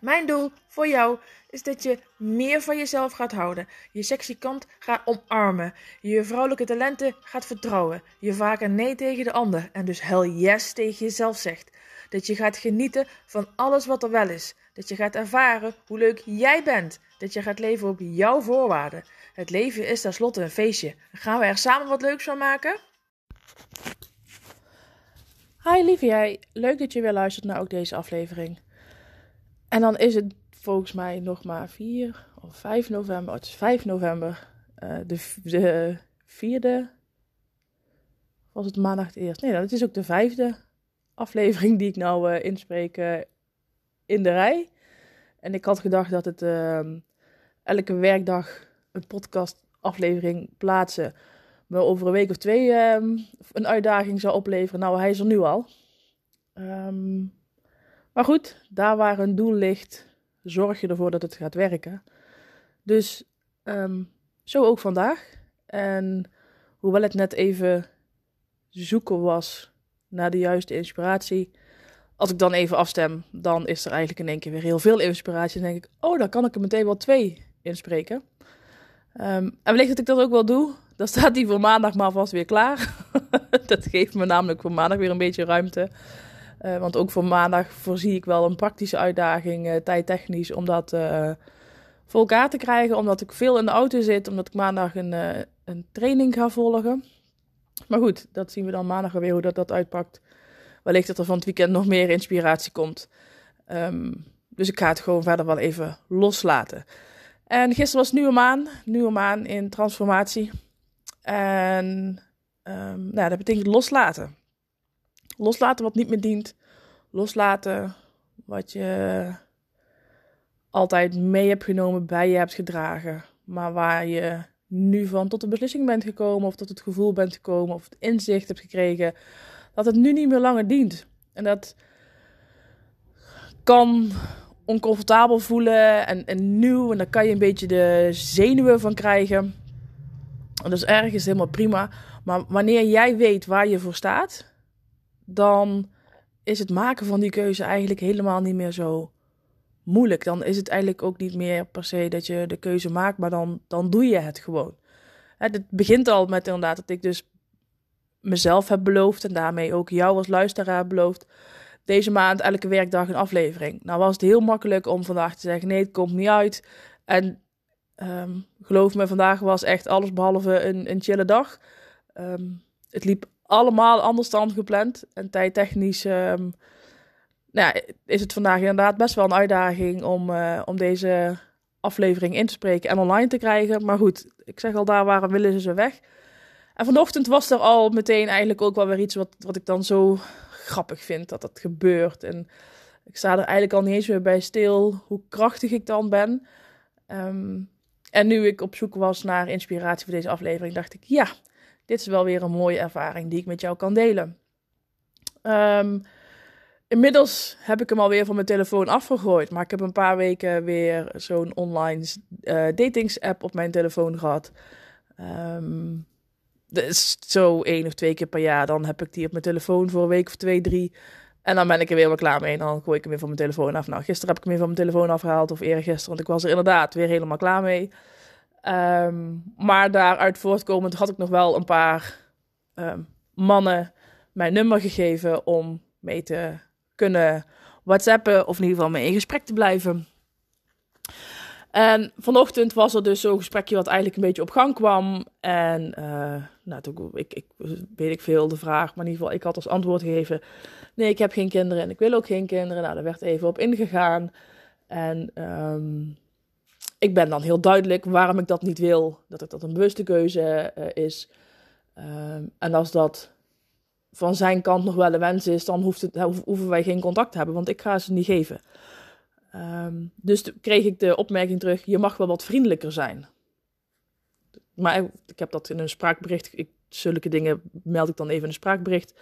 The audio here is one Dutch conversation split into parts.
Mijn doel voor jou is dat je meer van jezelf gaat houden, je sexy kant gaat omarmen, je vrouwelijke talenten gaat vertrouwen, je vaker nee tegen de ander en dus hell yes tegen jezelf zegt. Dat je gaat genieten van alles wat er wel is. Dat je gaat ervaren hoe leuk jij bent. Dat je gaat leven op jouw voorwaarden. Het leven is tenslotte een feestje. Gaan we er samen wat leuks van maken? Hi lieve jij, leuk dat je weer luistert naar ook deze aflevering. En dan is het volgens mij nog maar 4 of 5 november. Het is 5 november. Uh, de, de vierde. Was het maandag eerst? Nee, dat is ook de vijfde aflevering die ik nou uh, inspreek uh, in de rij. En ik had gedacht dat het elke werkdag een podcastaflevering plaatsen me over een week of twee een uitdaging zou opleveren. Nou, hij is er nu al. Um, maar goed, daar waar een doel ligt, zorg je ervoor dat het gaat werken. Dus um, zo ook vandaag. En hoewel het net even zoeken was naar de juiste inspiratie, als ik dan even afstem, dan is er eigenlijk in één keer weer heel veel inspiratie. En denk ik, oh, dan kan ik er meteen wel twee inspreken. Um, en wellicht dat ik dat ook wel doe. Dan staat die voor maandag maar vast weer klaar. dat geeft me namelijk voor maandag weer een beetje ruimte. Uh, want ook voor maandag voorzie ik wel een praktische uitdaging, uh, tijdtechnisch, om dat uh, voor elkaar te krijgen. Omdat ik veel in de auto zit, omdat ik maandag een, een training ga volgen. Maar goed, dat zien we dan maandag weer hoe dat, dat uitpakt. Wellicht dat er van het weekend nog meer inspiratie komt. Um, dus ik ga het gewoon verder wel even loslaten. En gisteren was nieuwe maan, nieuwe maan in transformatie. En um, nou, dat betekent loslaten. Loslaten wat niet meer dient. Loslaten wat je altijd mee hebt genomen, bij je hebt gedragen. Maar waar je nu van tot de beslissing bent gekomen, of tot het gevoel bent gekomen, of het inzicht hebt gekregen dat het nu niet meer langer dient. En dat kan oncomfortabel voelen en, nieuw. En daar kan je een beetje de zenuwen van krijgen. En dat is ergens helemaal prima. Maar wanneer jij weet waar je voor staat, dan is het maken van die keuze eigenlijk helemaal niet meer zo moeilijk. Dan is het eigenlijk ook niet meer per se dat je de keuze maakt, maar dan, dan doe je het gewoon. Het begint al met inderdaad dat ik dus mezelf heb beloofd en daarmee ook jou als luisteraar beloofd. Deze maand elke werkdag een aflevering. Nou was het heel makkelijk om vandaag te zeggen: nee, het komt niet uit. En um, geloof me, vandaag was echt alles behalve een, een chille dag. Um, het liep allemaal anders dan gepland. En tijdtechnisch um, nou is het vandaag inderdaad best wel een uitdaging om, uh, om deze aflevering in te spreken en online te krijgen. Maar goed, ik zeg al, daar waren willen ze weg. En vanochtend was er al meteen eigenlijk ook wel weer iets wat, wat ik dan zo grappig vind dat dat gebeurt. En ik sta er eigenlijk al niet eens meer bij stil hoe krachtig ik dan ben. Um, en nu ik op zoek was naar inspiratie voor deze aflevering, dacht ik, ja, dit is wel weer een mooie ervaring die ik met jou kan delen. Um, inmiddels heb ik hem alweer van mijn telefoon afgegooid. Maar ik heb een paar weken weer zo'n online uh, datingsapp op mijn telefoon gehad. Um, is zo één of twee keer per jaar. Dan heb ik die op mijn telefoon voor een week of twee, drie. En dan ben ik er weer wel klaar mee. En dan gooi ik hem weer van mijn telefoon af. Nou, gisteren heb ik hem weer van mijn telefoon afgehaald. Of eergisteren. Want ik was er inderdaad weer helemaal klaar mee. Um, maar daaruit voortkomend had ik nog wel een paar um, mannen mijn nummer gegeven om mee te kunnen whatsappen of in ieder geval mee in gesprek te blijven. En vanochtend was er dus zo'n gesprekje wat eigenlijk een beetje op gang kwam. En uh, nou, ik, ik weet ik veel de vraag, maar in ieder geval, ik had als antwoord gegeven: nee, ik heb geen kinderen en ik wil ook geen kinderen. Nou, daar werd even op ingegaan. En um, ik ben dan heel duidelijk waarom ik dat niet wil. Dat het dat een bewuste keuze uh, is. Uh, en als dat van zijn kant nog wel een wens is, dan hoeft het, hoeven wij geen contact te hebben, want ik ga ze niet geven. Um, dus kreeg ik de opmerking terug: je mag wel wat vriendelijker zijn. maar ik heb dat in een spraakbericht. Ik, zulke dingen meld ik dan even in een spraakbericht.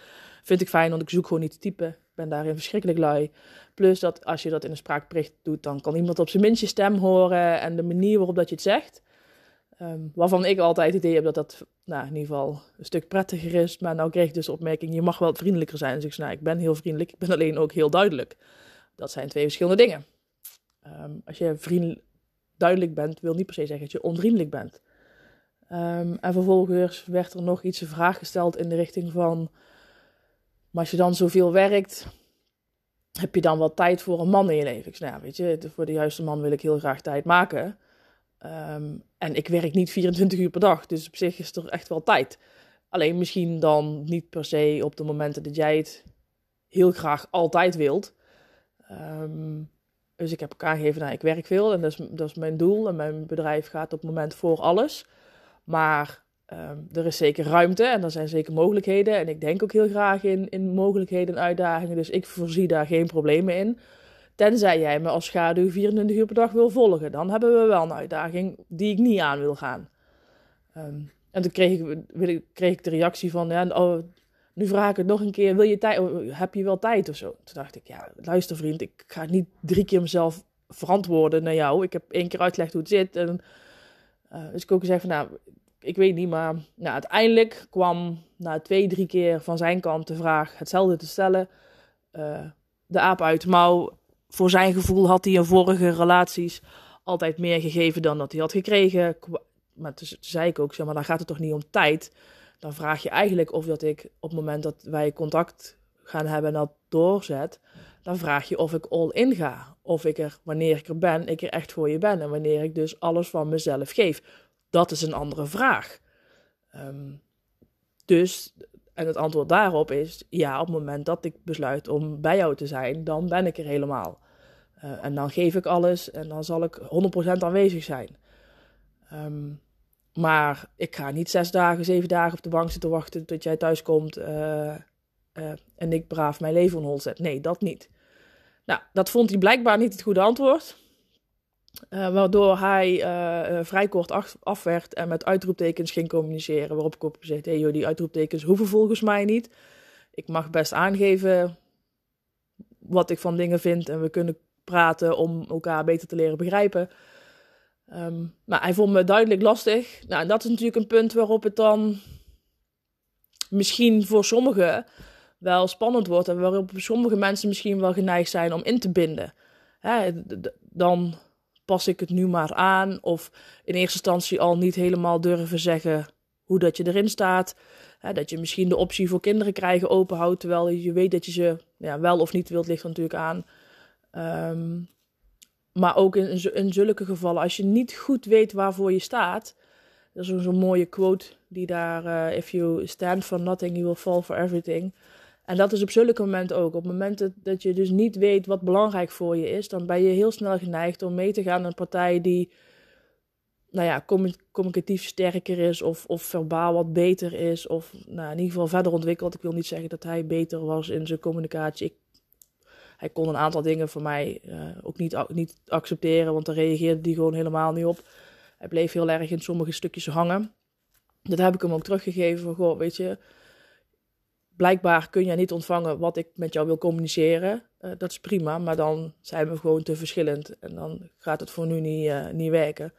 Vind ik fijn, want ik zoek gewoon niet te typen. Ben daarin verschrikkelijk lui. Plus dat als je dat in een spraakbericht doet, dan kan iemand op zijn minst je stem horen en de manier waarop dat je het zegt. Ehm, waarvan ik altijd het idee heb dat dat nou, in ieder geval een stuk prettiger is. Maar nou kreeg ik dus opmerking, je mag wel vriendelijker zijn. Dus ik zei, nou, ik ben heel vriendelijk, ik ben alleen ook heel duidelijk. Dat zijn twee verschillende dingen. Ehm, als je vriendelijk, duidelijk bent, wil niet per se zeggen dat je onvriendelijk bent. Ehm, en vervolgens werd er nog iets een vraag gesteld in de richting van... Maar als je dan zoveel werkt, heb je dan wel tijd voor een man in je leven? Ik nou, weet je, voor de juiste man wil ik heel graag tijd maken. Ehm, en ik werk niet 24 uur per dag, dus op zich is er echt wel tijd. Alleen misschien dan niet per se op de momenten dat jij het heel graag altijd wilt. Ehm, dus ik heb elkaar aangegeven, nou, ik werk veel en dat is, dat is mijn doel. En mijn bedrijf gaat op het moment voor alles. Maar ehm, er is zeker ruimte en er zijn zeker mogelijkheden. En ik denk ook heel graag in, in mogelijkheden en uitdagingen. Dus ik voorzie daar geen problemen in. Tenzij jij me als schaduw 24 uur per dag wil volgen. Dan hebben we wel een uitdaging die ik niet aan wil gaan. Ehm, en toen kreeg ik, kreeg ik de reactie van... Ja, oh, nu vraag ik het nog een keer. Wil je tijd, oh, heb je wel tijd of zo? Toen dacht ik, ja, luister vriend. Ik ga niet drie keer mezelf verantwoorden naar jou. Ik heb één keer uitgelegd hoe het zit. En, uh, dus ik ook gezegd van, nou, ik weet niet. Maar nou, uiteindelijk kwam na twee, drie keer van zijn kant de vraag hetzelfde te stellen. Uh, de aap uit mouw voor zijn gevoel had hij in vorige relaties altijd meer gegeven dan dat hij had gekregen. Maar toen zei ik ook, zeg maar, dan gaat het toch niet om tijd. Dan vraag je eigenlijk of dat ik op het moment dat wij contact gaan hebben en dat doorzet, dan vraag je of ik all in ga. Of ik er, wanneer ik er ben, ik er echt voor je ben. En wanneer ik dus alles van mezelf geef. Dat is een andere vraag. Ehm, dus en het antwoord daarop is ja, op het moment dat ik besluit om bij jou te zijn, dan ben ik er helemaal. Uh, en dan geef ik alles en dan zal ik 100% aanwezig zijn. Um, maar ik ga niet zes dagen, zeven dagen op de bank zitten wachten tot jij thuis komt uh, uh, en ik braaf mijn leven on zet. Nee, dat niet. Nou, dat vond hij blijkbaar niet het goede antwoord. Uh, waardoor hij uh, vrij kort af, werd en met uitroeptekens ging communiceren. Waarop ik gezegd: hé hey joh, die uitroeptekens hoeven volgens mij niet. Ik mag best aangeven wat ik van dingen vind en we kunnen praten om elkaar beter te leren begrijpen. Maar hij vond me duidelijk lastig. Nou, dat is natuurlijk een punt waarop het dan misschien voor sommigen wel spannend wordt. En waarop sommige mensen misschien wel geneigd zijn om in te binden. Hè, dan pas ik het nu maar aan. Of in eerste instantie al niet helemaal durven zeggen hoe dat je erin staat. dat je misschien de optie voor kinderen krijgen openhoudt, terwijl je weet dat je ze ja, wel of niet wilt, ligt natuurlijk aan. Um, maar ook in, zulke gevallen, als je niet goed weet waarvoor je staat. Dat is zo'n mooie quote die daar, uh, if you stand for nothing, you will fall for everything. En dat is op zulke momenten ook. Op momenten dat je dus niet weet wat belangrijk voor je is, dan ben je heel snel geneigd om mee te gaan naar een partij die, nou ja, communicatief sterker is of, of verbaal wat beter is. Of nou, in ieder geval verder ontwikkeld. Ik wil niet zeggen dat hij beter was in zijn communicatie. Ik, hij kon een aantal dingen voor mij uh, ook niet, niet accepteren, want daar reageerde hij gewoon helemaal niet op. Hij bleef heel erg in sommige stukjes hangen. Dat heb ik hem ook teruggegeven van, goh, weet je, blijkbaar kun je niet ontvangen wat ik met jou wil communiceren. Uh, dat is prima, maar dan zijn we gewoon te verschillend. En dan gaat het voor nu niet, uh, niet werken.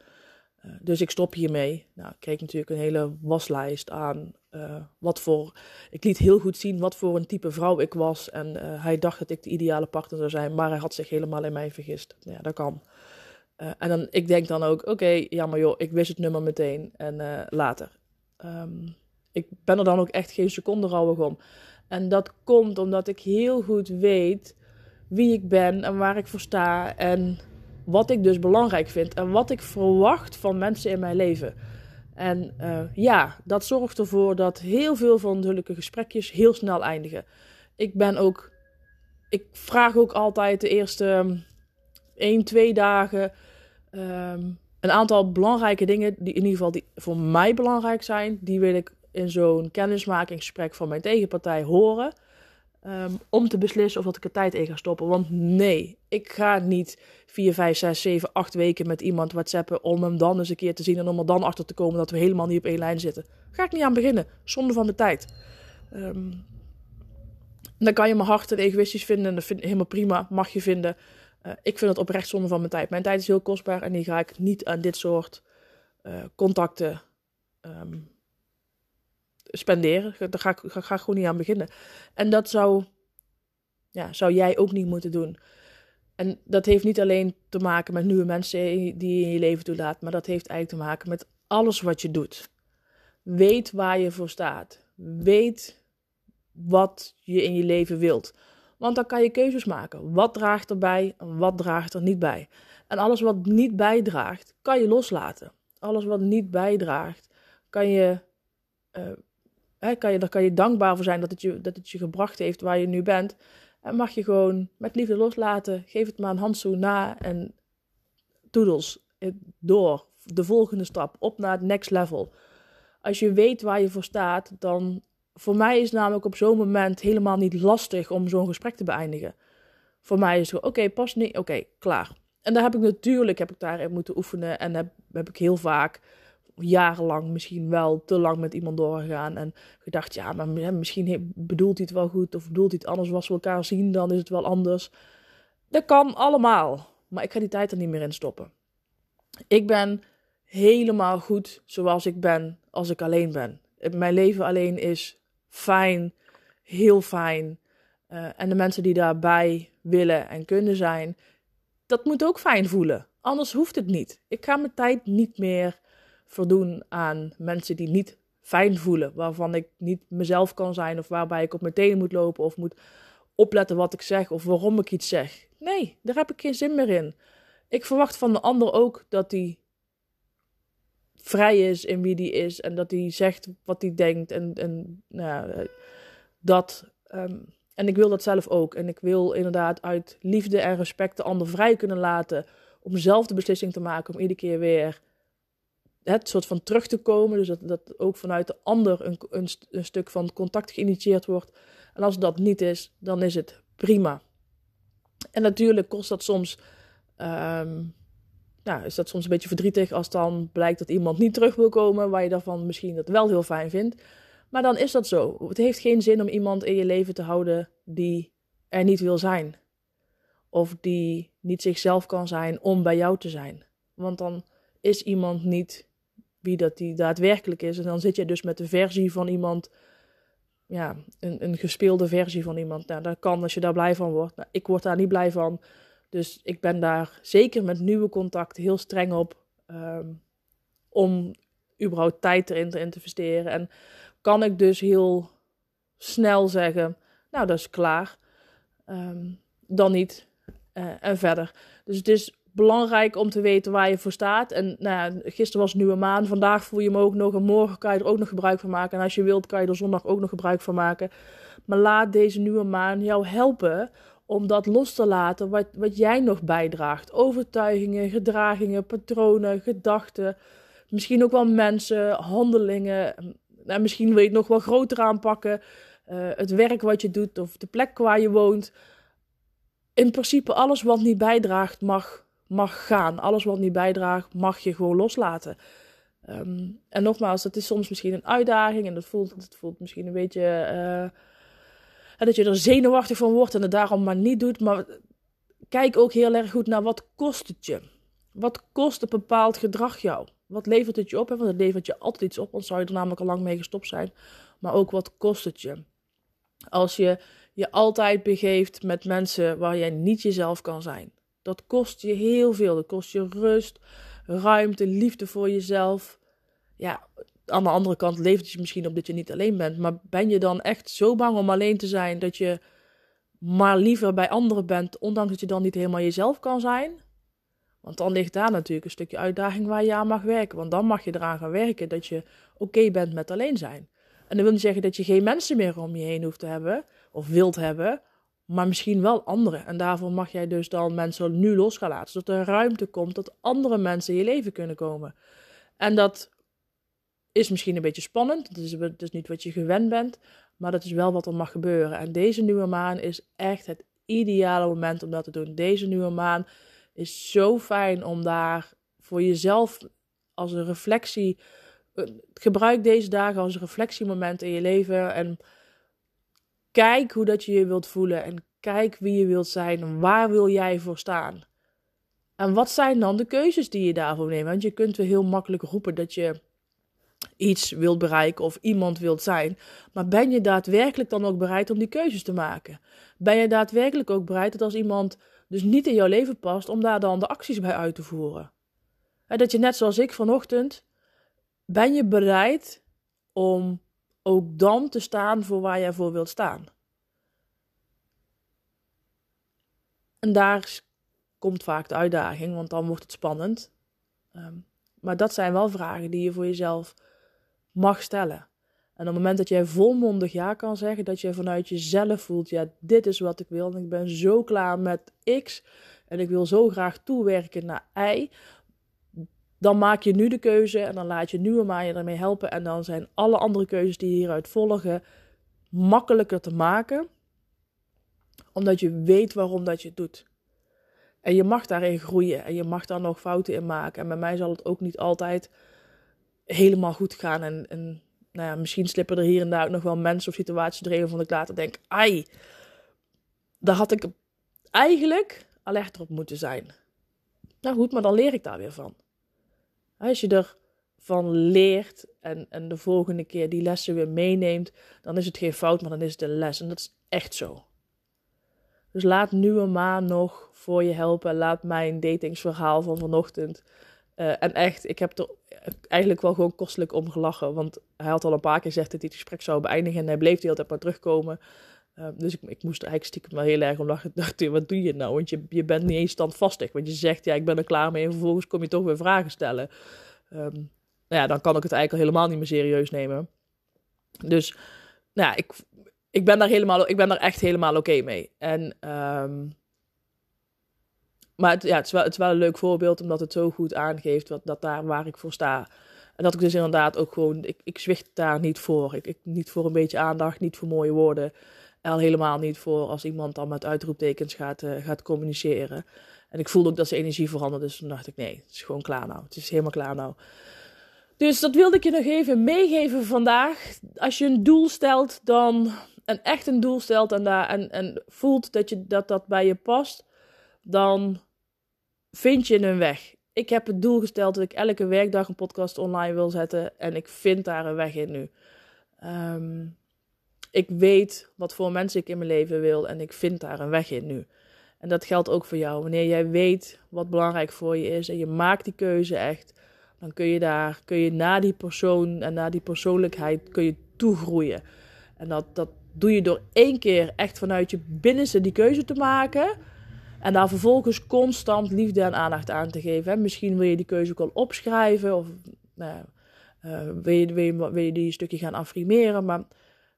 Uh, dus ik stop hiermee. Nou, ik kreeg natuurlijk een hele waslijst aan wat voor... Ik liet heel goed zien wat voor een type vrouw ik was. En hij dacht dat ik de ideale partner zou zijn, maar hij had zich helemaal in mij vergist. Ja, dat kan. en dan, ik denk dan ook, oké, ja maar joh, ik wist het nummer meteen en later. Um, ik ben er dan ook echt geen seconde rouwig om. En dat komt omdat ik heel goed weet wie ik ben en waar ik voor sta. En wat ik dus belangrijk vind. En wat ik verwacht van mensen in mijn leven. En uh, ja, dat zorgt ervoor dat heel veel van zulke gesprekjes heel snel eindigen. Ik ben ook. Ik vraag ook altijd de eerste 1, 2 dagen. Um, een aantal belangrijke dingen, die in ieder geval die voor mij belangrijk zijn, die wil ik in zo'n kennismakingsgesprek van mijn tegenpartij horen. ehm, om te beslissen of dat ik er tijd in ga stoppen. Want nee, ik ga niet 4, 5, 6, 7, 8 weken met iemand whatsappen om hem dan eens een keer te zien en om er dan achter te komen dat we helemaal niet op één lijn zitten. Ga ik niet aan beginnen. Zonde van de tijd. Um, dan kan je me hard en egoïstisch vinden en dat vind ik helemaal prima. Mag je vinden. Uh, ik vind het oprecht zonde van mijn tijd. Mijn tijd is heel kostbaar en die ga ik niet aan dit soort uh, contacten um, spenderen. Daar ga ik, ga, ga gewoon niet aan beginnen. En dat zou, ja, zou jij ook niet moeten doen. En dat heeft niet alleen te maken met nieuwe mensen die je in je leven toelaat, maar dat heeft eigenlijk te maken met alles wat je doet. Weet waar je voor staat. Weet wat je in je leven wilt. Want dan kan je keuzes maken. Wat draagt erbij en wat draagt er niet bij. En alles wat niet bijdraagt, kan je loslaten. Alles wat niet bijdraagt, kan je, uh, hè, kan je, daar kan je dankbaar voor zijn dat het, je, dat het je gebracht heeft waar je nu bent. En mag je gewoon met liefde loslaten. Geef het maar een handzoen na en toedels door. De volgende stap, op naar het next level. Als je weet waar je voor staat, dan voor mij is het namelijk op zo'n moment helemaal niet lastig om zo'n gesprek te beëindigen. Voor mij is het oké, okay, pas niet, oké, klaar. En daar heb ik natuurlijk heb ik daarin moeten oefenen en heb, heb ik heel vaak jarenlang misschien wel te lang met iemand doorgegaan en gedacht, ja, maar misschien bedoelt hij het wel goed of bedoelt hij het anders, als we elkaar zien, dan is het wel anders. Dat kan allemaal, maar ik ga die tijd er niet meer in stoppen. Ik ben helemaal goed zoals ik ben als ik alleen ben. Mijn leven alleen is fijn, heel fijn. Uh, en de mensen die daarbij willen en kunnen zijn, dat moet ook fijn voelen. Anders hoeft het niet. Ik ga mijn tijd niet meer verdoen aan mensen die niet fijn voelen, waarvan ik niet mezelf kan zijn of waarbij ik op mijn tenen moet lopen of moet opletten wat ik zeg of waarom ik iets zeg. Nee, daar heb ik geen zin meer in. Ik verwacht van de ander ook dat hij vrij is in wie die is en dat hij zegt wat hij denkt en, en nou, dat. Um, en ik wil dat zelf ook. En ik wil inderdaad uit liefde en respect de ander vrij kunnen laten om zelf de beslissing te maken om iedere keer weer het soort van terug te komen. Dus dat, dat ook vanuit de ander een, een, stuk van contact geïnitieerd wordt. En als dat niet is, dan is het prima. En natuurlijk kost dat soms um, nou, is dat soms een beetje verdrietig als dan blijkt dat iemand niet terug wil komen, waar je daarvan misschien dat wel heel fijn vindt. Maar dan is dat zo. Het heeft geen zin om iemand in je leven te houden die er niet wil zijn. Of die niet zichzelf kan zijn om bij jou te zijn. Want dan is iemand niet wie dat die daadwerkelijk is. En dan zit je dus met de versie van iemand, ja, een, een gespeelde versie van iemand. Nou, dat kan als je daar blij van wordt. Nou, ik word daar niet blij van. Dus ik ben daar zeker met nieuwe contacten heel streng op um, om überhaupt tijd erin te investeren. En kan ik dus heel snel zeggen, nou dat is klaar, um, dan niet uh, en verder. Dus het is belangrijk om te weten waar je voor staat. En nou gisteren was nieuwe maan, vandaag voel je hem ook nog en morgen kan je er ook nog gebruik van maken. En als je wilt kan je er zondag ook nog gebruik van maken. Maar laat deze nieuwe maan jou helpen om dat los te laten wat, wat jij nog bijdraagt. Overtuigingen, gedragingen, patronen, gedachten. Misschien ook wel mensen, handelingen. Nou, misschien wil je het nog wel groter aanpakken. Uh, het werk wat je doet of de plek waar je woont. In principe alles wat niet bijdraagt mag, mag gaan. Alles wat niet bijdraagt mag je gewoon loslaten. Um, en nogmaals, het is soms misschien een uitdaging en dat voelt, dat voelt misschien een beetje... En dat je er zenuwachtig van wordt en het daarom maar niet doet. Maar kijk ook heel erg goed naar wat kost het je. Wat kost een bepaald gedrag jou? Wat levert het je op? Want het levert je altijd iets op, anders zou je er namelijk al lang mee gestopt zijn. Maar ook wat kost het je? Als je je altijd begeeft met mensen waar jij niet jezelf kan zijn. Dat kost je heel veel. Dat kost je rust, ruimte, liefde voor jezelf. Ja, aan de andere kant levert het je misschien op dat je niet alleen bent. Maar ben je dan echt zo bang om alleen te zijn dat je maar liever bij anderen bent, ondanks dat je dan niet helemaal jezelf kan zijn? Want dan ligt daar natuurlijk een stukje uitdaging waar je aan mag werken. Want dan mag je eraan gaan werken dat je oké bent met alleen zijn. En dat wil niet zeggen dat je geen mensen meer om je heen hoeft te hebben, of wilt hebben, maar misschien wel anderen. En daarvoor mag jij dus dan mensen nu los gaan laten, zodat er ruimte komt dat andere mensen in je leven kunnen komen. En dat is misschien een beetje spannend. Het is, is niet wat je gewend bent. Maar dat is wel wat er mag gebeuren. En deze nieuwe maan is echt het ideale moment om dat te doen. Deze nieuwe maan is zo fijn om daar voor jezelf als een reflectie. eh, Gebruik deze dagen als een reflectiemoment in je leven. En kijk hoe dat je je wilt voelen. En kijk wie je wilt zijn. En waar wil jij voor staan? En wat zijn dan de keuzes die je daarvoor neemt? Want je kunt weer heel makkelijk roepen dat je iets wilt bereiken of iemand wilt zijn. Maar ben je daadwerkelijk dan ook bereid om die keuzes te maken? Ben je daadwerkelijk ook bereid dat als iemand dus niet in jouw leven past, om daar dan de acties bij uit te voeren? En dat je net zoals ik vanochtend, ben je bereid om ook dan te staan voor waar jij voor wilt staan? En daar komt vaak de uitdaging, want dan wordt het spannend. Ehm, maar dat zijn wel vragen die je voor jezelf mag stellen. En op het moment dat jij volmondig ja kan zeggen, dat je vanuit jezelf voelt, ja, dit is wat ik wil en ik ben zo klaar met X en ik wil zo graag toewerken naar Y, dan maak je nu de keuze en dan laat je nieuwe je ermee helpen en dan zijn alle andere keuzes die hieruit volgen makkelijker te maken, omdat je weet waarom dat je het doet. En je mag daarin groeien en je mag daar nog fouten in maken. En bij mij zal het ook niet altijd helemaal goed gaan. En, en nou ja, misschien slippen er hier en daar ook nog wel mensen of situaties erin waarvan ik later denk: ai, daar had ik eigenlijk alerter op moeten zijn. Nou goed, maar dan leer ik daar weer van. Als je ervan leert en, en de volgende keer die lessen weer meeneemt, dan is het geen fout, maar dan is het een les. En dat is echt zo. Dus laat nieuwe maan nog voor je helpen. Laat mijn datingsverhaal van vanochtend. Uh, en echt, ik heb er eigenlijk wel gewoon kostelijk om gelachen. Want hij had al een paar keer gezegd dat hij het gesprek zou beëindigen. En hij bleef de hele tijd maar terugkomen. Uh, dus ik, ik moest er eigenlijk stiekem wel heel erg om lachen. Dacht, wat doe je nou? Want je, je bent niet eens standvastig. Want je zegt, ja, ik ben er klaar mee. En vervolgens kom je toch weer vragen stellen. Um, nou ja, dan kan ik het eigenlijk al helemaal niet meer serieus nemen. Dus, nou ja, ik, ik ben daar helemaal, ik ben daar echt helemaal oké mee. En, um, maar het, ja, het, is wel, het is wel een leuk voorbeeld, omdat het zo goed aangeeft wat, dat daar waar ik voor sta. En dat ik dus inderdaad ook gewoon, ik, ik zwicht daar niet voor. Ik, ik, niet voor een beetje aandacht, niet voor mooie woorden. Al helemaal niet voor als iemand dan met uitroeptekens gaat, uh, gaat communiceren. En ik voelde ook dat zijn energie veranderde, dus toen dacht ik, nee, het is gewoon klaar nou. Het is helemaal klaar nou. Dus dat wilde ik je nog even meegeven vandaag. Als je een doel stelt, dan en echt een doel stelt en, daar, en, en voelt dat, je, dat dat bij je past, dan vind je een weg. Ik heb het doel gesteld dat ik elke werkdag een podcast online wil zetten en ik vind daar een weg in nu. Um, ik weet wat voor mensen ik in mijn leven wil en ik vind daar een weg in nu. En dat geldt ook voor jou. Wanneer jij weet wat belangrijk voor je is en je maakt die keuze echt, dan kun je daar, kun je naar die persoon en naar die persoonlijkheid kun je toegroeien. En dat, dat doe je door één keer echt vanuit je binnenste die keuze te maken. En daar vervolgens constant liefde en aandacht aan te geven. En misschien wil je die keuze ook al opschrijven. Of nou, uh, wil, je, wil, je, wil je die stukje gaan affirmeren. Maar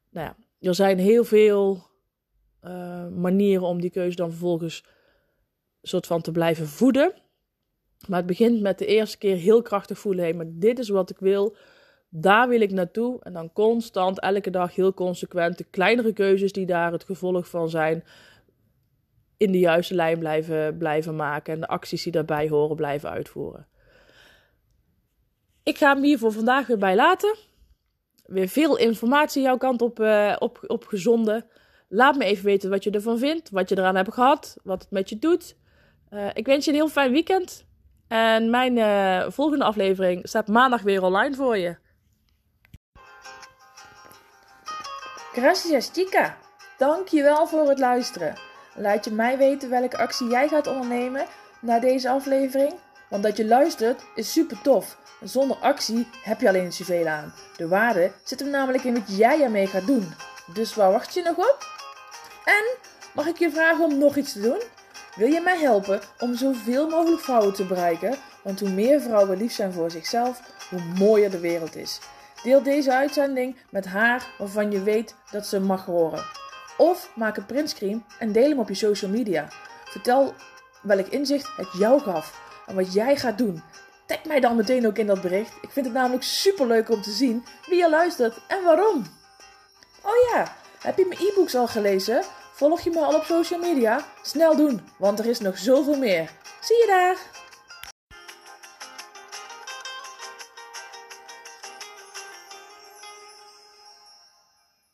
nou ja, er zijn heel veel uh, manieren om die keuze dan vervolgens soort van te blijven voeden. Maar het begint met de eerste keer heel krachtig voelen. Hé, maar dit is wat ik wil. Daar wil ik naartoe. En dan constant, elke dag heel consequent de kleinere keuzes die daar het gevolg van zijn. In de juiste lijn blijven, blijven maken. En de acties die daarbij horen blijven uitvoeren. Ik ga hem hier voor vandaag weer bij laten. Weer veel informatie jouw kant op, uh, op, op gezonden. Laat me even weten wat je ervan vindt. Wat je eraan hebt gehad. Wat het met je doet. Uh, ik wens je een heel fijn weekend. En mijn uh, volgende aflevering staat maandag weer online voor je. Gracias, chica. Dankjewel voor het luisteren. Laat je mij weten welke actie jij gaat ondernemen na deze aflevering. Want dat je luistert is super tof. Zonder actie heb je alleen zoveel aan. De waarde zit hem namelijk in wat jij ermee gaat doen. Dus waar wacht je nog op? En mag ik je vragen om nog iets te doen? Wil je mij helpen om zoveel mogelijk vrouwen te bereiken? Want hoe meer vrouwen lief zijn voor zichzelf, hoe mooier de wereld is. Deel deze uitzending met haar waarvan je weet dat ze mag horen. Of maak een printscreen en deel hem op je social media. Vertel welk inzicht het jou gaf en wat jij gaat doen. tag mij dan meteen ook in dat bericht. Ik vind het namelijk super leuk om te zien wie er luistert en waarom. Oh ja, heb je mijn e-books al gelezen? Volg je me al op social media? Snel doen, want er is nog zoveel meer. Zie je daar!